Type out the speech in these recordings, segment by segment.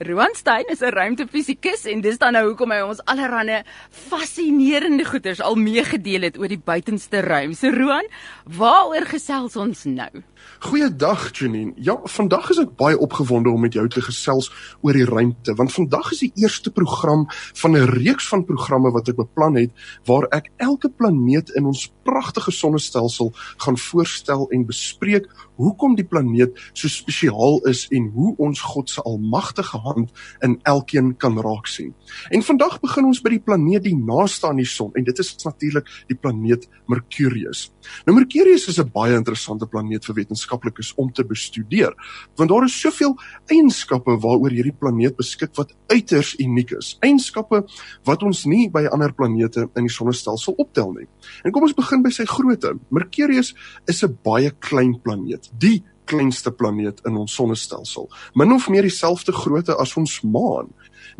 Roan Stein is 'n ruimtefisikus en dis dan nou hoekom hy ons allerlei fascinerende goeters al meegedeel het oor die buitenste ruim. So Roan, waaroor gesels ons nou? Goeiedag Janine. Ja, vandag is ek baie opgewonde om met jou te gesels oor die ruimte, want vandag is die eerste program van 'n reeks van programme wat ek beplan het waar ek elke planeet in ons pragtige sonnestelsel gaan voorstel en bespreek hoekom die planeet so spesiaal is en hoe ons God se almagtige hand in elkeen kan raak sien. En vandag begin ons by die planeet die naaste aan die son en dit is natuurlik die planeet Mercurius. Nou Mercurius is 'n baie interessante planeet vir wetenskaplikes om te bestudeer, want daar is soveel eienskappe waaroor hierdie planeet beskik wat uiters uniek is. Eienskappe wat ons nie by ander planete in die sonnestelsel optel nie. En kom ons begin by sy grootte. Mercurius is 'n baie klein planeet, die kleinste planeet in ons sonnestelsel. Min of meer dieselfde grootte as ons maan.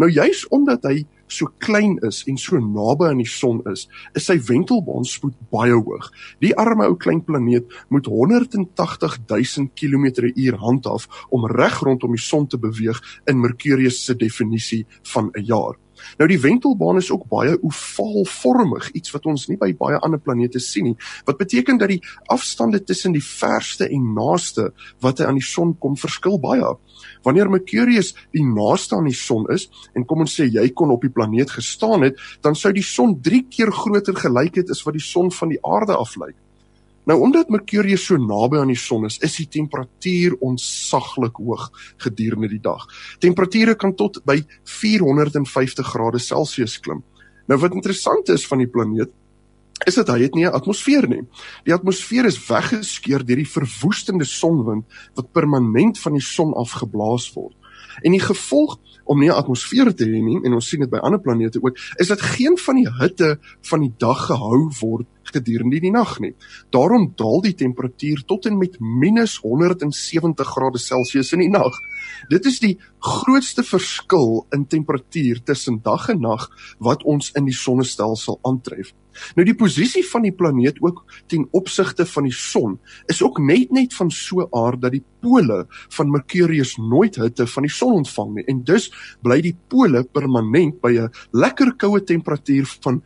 Nou juis omdat hy so klein is en so naby aan die son is, is sy wentelbaanspoed baie hoog. Die arme ou klein planeet moet 180 000 km/h handhaaf om reg rondom die son te beweeg in Mercurius se definisie van 'n jaar. Nou die wentelbaan is ook baie ovaalvormig, iets wat ons nie by baie ander planete sien nie. Wat beteken dat die afstande tussen die verste en naaste wat hy aan die son kom verskil baie. Wanneer Mercurius die naaste aan die son is en kom ons sê jy kon op die planeet gestaan het, dan sou die son 3 keer groter gelyk het as wat die son van die aarde af lyk. Nou omdat Mercurius so naby aan die son is, is die temperatuur onsaglik hoog gedurende die dag. Temperature kan tot by 450 grade Celsius klim. Nou wat interessant is van die planeet is dat hy het nie 'n atmosfeer nie. Die atmosfeer is weggeskeur deur die verwoestende sonwind wat permanent van die son afgeblaas word. En die gevolg om nie 'n atmosfeer te hê nie en ons sien dit by ander planete ook, is dat geen van die hitte van die dag gehou word gedurende die nag nie. Daarom daal die temperatuur tot en met -170 grade Celsius in die nag. Dit is die grootste verskil in temperatuur tussen dag en nag wat ons in die sonnestelsel aantref. Nou die posisie van die planeet ook ten opsigte van die son is ook net net van so aard dat die pole van Mercurius nooit hitte van die son ontvang nie en dus bly die pole permanent by 'n lekker koue temperatuur van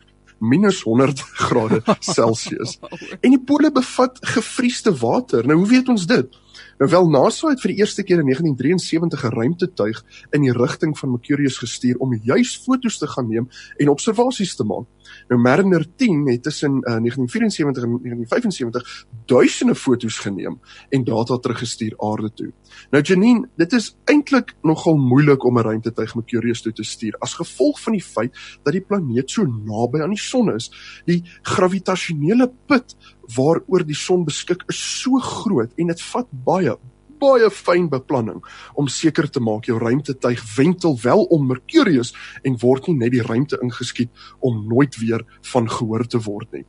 minus 100 grade Celsius. En die pole bevat gefriesde water. Nou hoe weet ons dit? Nou wel NASA het vir die eerste keer in 1973 'n ruimtetuig in die rigting van Mercurius gestuur om juis foto's te gaan neem en observasies te maak. Nou Mariner 10 het tussen uh, 1974 en 1975 duisende foto's geneem en data teruggestuur aarde toe. Nou Janine, dit is eintlik nogal moeilik om 'n ruimtetuig Mercurius toe te stuur as gevolg van die feit dat die planeet so naby aan die son is. Die gravitasionele put waaroor die son beskik is so groot en dit vat baie baie fyn beplanning om seker te maak jou ruimtetuig wentel wel om Mercurius en word nie net die ruimte ingeskiet om nooit weer van gehoor te word nie.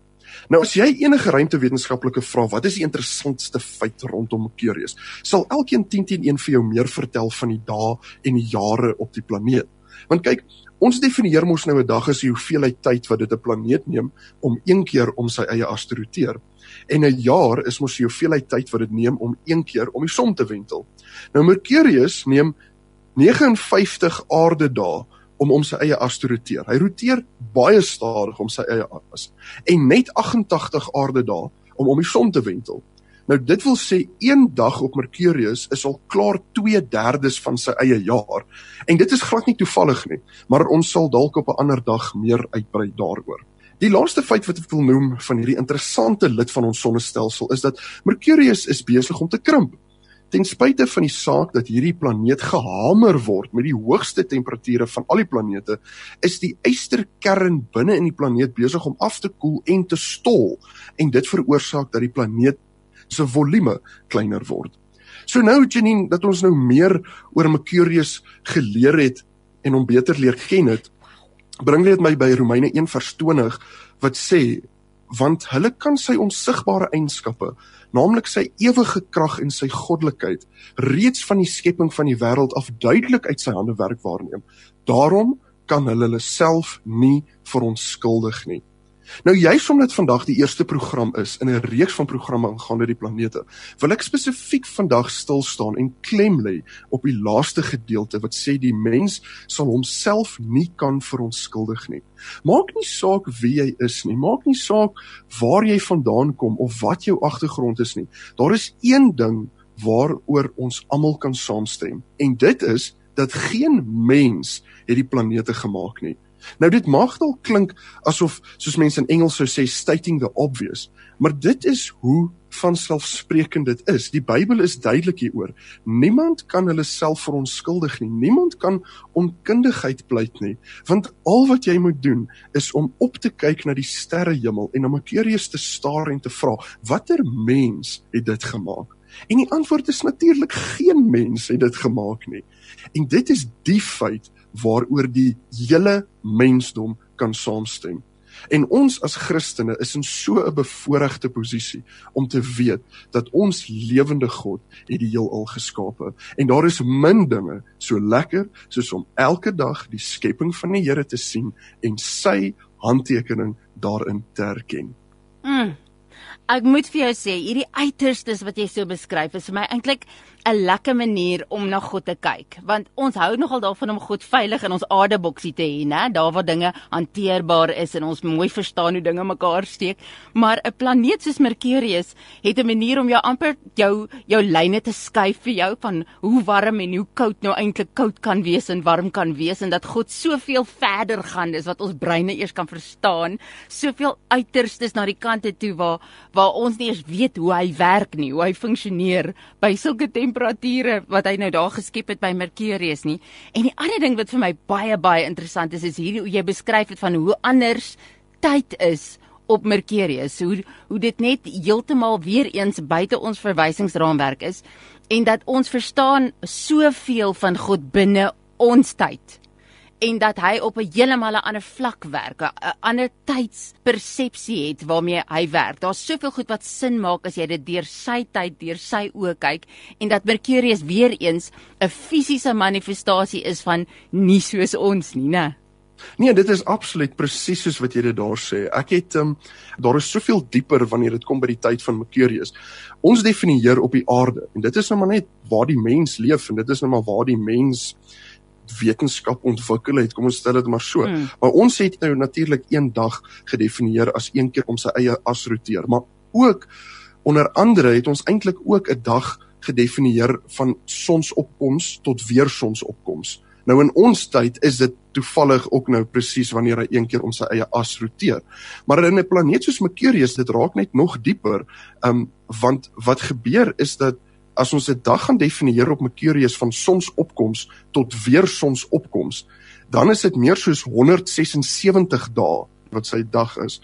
Nou as jy enige ruimtewetenskaplike vra wat is die interessantste feit rondom Mercurius, sal elkeen 10 teen 1 vir jou meer vertel van die dae en die jare op die planeet. Want kyk, ons definieer mos nou 'n dag as die hoeveelheid tyd wat dit 'n planeet neem om een keer om sy eie as te roteer en 'n jaar is mos die hoeveelheid tyd wat dit neem om een keer om die son te wentel. Nou Mercurius neem 59 aarde dae om om sy eie as te roteer. Hy roteer baie stadig om sy eie as en net 88 aarde dae om om die son te wentel. Nou dit wil sê een dag op Mercurius is al klaar 2/3 van sy eie jaar. En dit is glad nie toevallig nie, maar ons sal dalk op 'n ander dag meer uitbrei daaroor. Die laaste feit wat ek wil noem van hierdie interessante lid van ons sonnestelsel is dat Mercurius is besig om te krimp. Ten spyte van die saak dat hierdie planeet gehamer word met die hoogste temperature van al die planete, is die ysterkern binne in die planeet besig om af te koel en te stol en dit veroorsaak dat die planeet se volume kleiner word. So nou Janine dat ons nou meer oor Mercurius geleer het en hom beter leer ken het, bring dit my by Romeine 1 vers 20 wat sê want hulle kan sy onsigbare eienskappe naamlik sy ewige krag en sy goddelikheid reeds van die skepping van die wêreld af duidelik uit sy hande werk waarneem. Daarom kan hulle hulle self nie verontskuldig nie Nou juis omdat vandag die eerste program is in 'n reeks van programme aangaande die planete, wil ek spesifiek vandag stil staan en klem lê op die laaste gedeelte wat sê die mens sal homself nie kan verontskuldig nie. Maak nie saak wie jy is nie, maak nie saak waar jy vandaan kom of wat jou agtergrond is nie. Daar is een ding waaroor ons almal kan saamstem en dit is dat geen mens het die planete gemaak nie. Nou dit mag dalk klink asof soos mense in Engels sou sê stating the obvious, maar dit is hoe van selfsprekend dit is. Die Bybel is duidelik hieroor. Niemand kan hulle self verontskuldig nie. Niemand kan onkundigheid pleit nie, want al wat jy moet doen is om op te kyk na die sterrehemel en na Mercurius te staar en te vra, watter mens het dit gemaak? En die antwoord is natuurlik geen mens het dit gemaak nie. En dit is die feit waaroor die hele mensdom kan saamstem. En ons as Christene is in so 'n bevoordeelde posisie om te weet dat ons lewende God het die heelal geskape en daar is min dinge so lekker soos om elke dag die skepping van die Here te sien en sy handtekening daarin te erken. Mm. Ek moet vir jou sê, hierdie uiterstes wat jy so beskryf is vir my eintlik 'n lekker manier om na God te kyk, want ons hou nogal daarvan om God veilig in ons adeboksie te hê, né? Daar waar dinge hanteerbaar is en ons mooi verstaan hoe dinge mekaar steek. Maar 'n planeet soos Mercurius het 'n manier om jou amper jou jou lyne te skuif vir jou van hoe warm en hoe koud nou eintlik koud kan wees en warm kan wees en dat God soveel verder gaan is wat ons breine eers kan verstaan, soveel uiterstes na die kante toe waar waar ons nie eens weet hoe hy werk nie, hoe hy funksioneer by sulke temperature wat hy nou daar geskep het by Mercurius nie. En die ander ding wat vir my baie baie interessant is is hierdie hoe jy beskryf het van hoe anders tyd is op Mercurius. Hoe hoe dit net heeltemal weer eens buite ons verwysingsraamwerk is en dat ons verstaan soveel van God binne ons tyd en dat hy op 'n heeltemal 'n ander vlak werk, 'n ander tydspersepsie het waarmee hy werk. Daar's soveel goed wat sin maak as jy dit deur sy tyd, deur sy oë kyk en dat Mercurius weer eens 'n fisiese manifestasie is van nie soos ons nie, né? Nee, dit is absoluut presies soos wat jy dit daar sê. Ek het ehm um, daar is soveel dieper wanneer dit kom by die tyd van Mercurius. Ons definieer op die aarde en dit is nou maar net waar die mens leef en dit is nou maar waar die mens wetenskap ontwikkel het, kom ons stel dit maar so. Hmm. Maar ons het nou natuurlik een dag gedefinieer as een keer om sy eie as roteer, maar ook onder andere het ons eintlik ook 'n dag gedefinieer van sonsopkoms tot weer sonsopkoms. Nou in ons tyd is dit toevallig ook nou presies wanneer hy een keer om sy eie as roteer. Maar in 'n planeet soos Mercurius, dit raak net nog dieper, um want wat gebeur is dat as ons 'n dag gaan definieer op Mercurius van sonsopkoms tot weer sonsopkoms, dan is dit meer soos 176 dae wat sy dag is.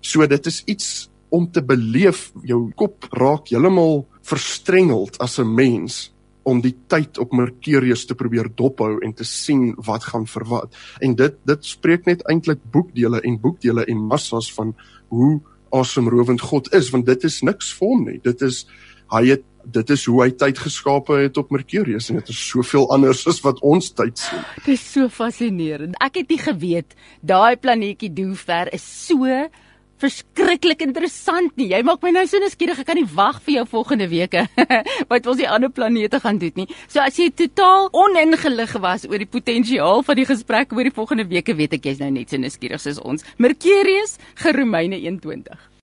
So dit is iets om te beleef. Jou kop raak heeltemal verstrengeld as 'n mens om die tyd op Mercurius te probeer dophou en te sien wat gaan vir wat. En dit dit spreek net eintlik boekdele en boekdele en massas van hoe asemrowend God is want dit is niks vir hom nie. Dit is hy het dit is hoe hy tyd geskape het op Mercurius en dit is soveel anders as wat ons tyd sien. Dit is so fascinerend. Ek het nie geweet daai planeetjie Dover is so verskriklik interessant nie. Jy maak my nou so nuuskierig. Ek kan nie wag vir jou volgende weke wat ons die ander planete gaan doen nie. So as jy totaal oningelig was oor die potensiaal van die gesprek oor die volgende weke, weet ek jy's nou net so nuuskierig soos ons. Mercurius, Geromeine 21.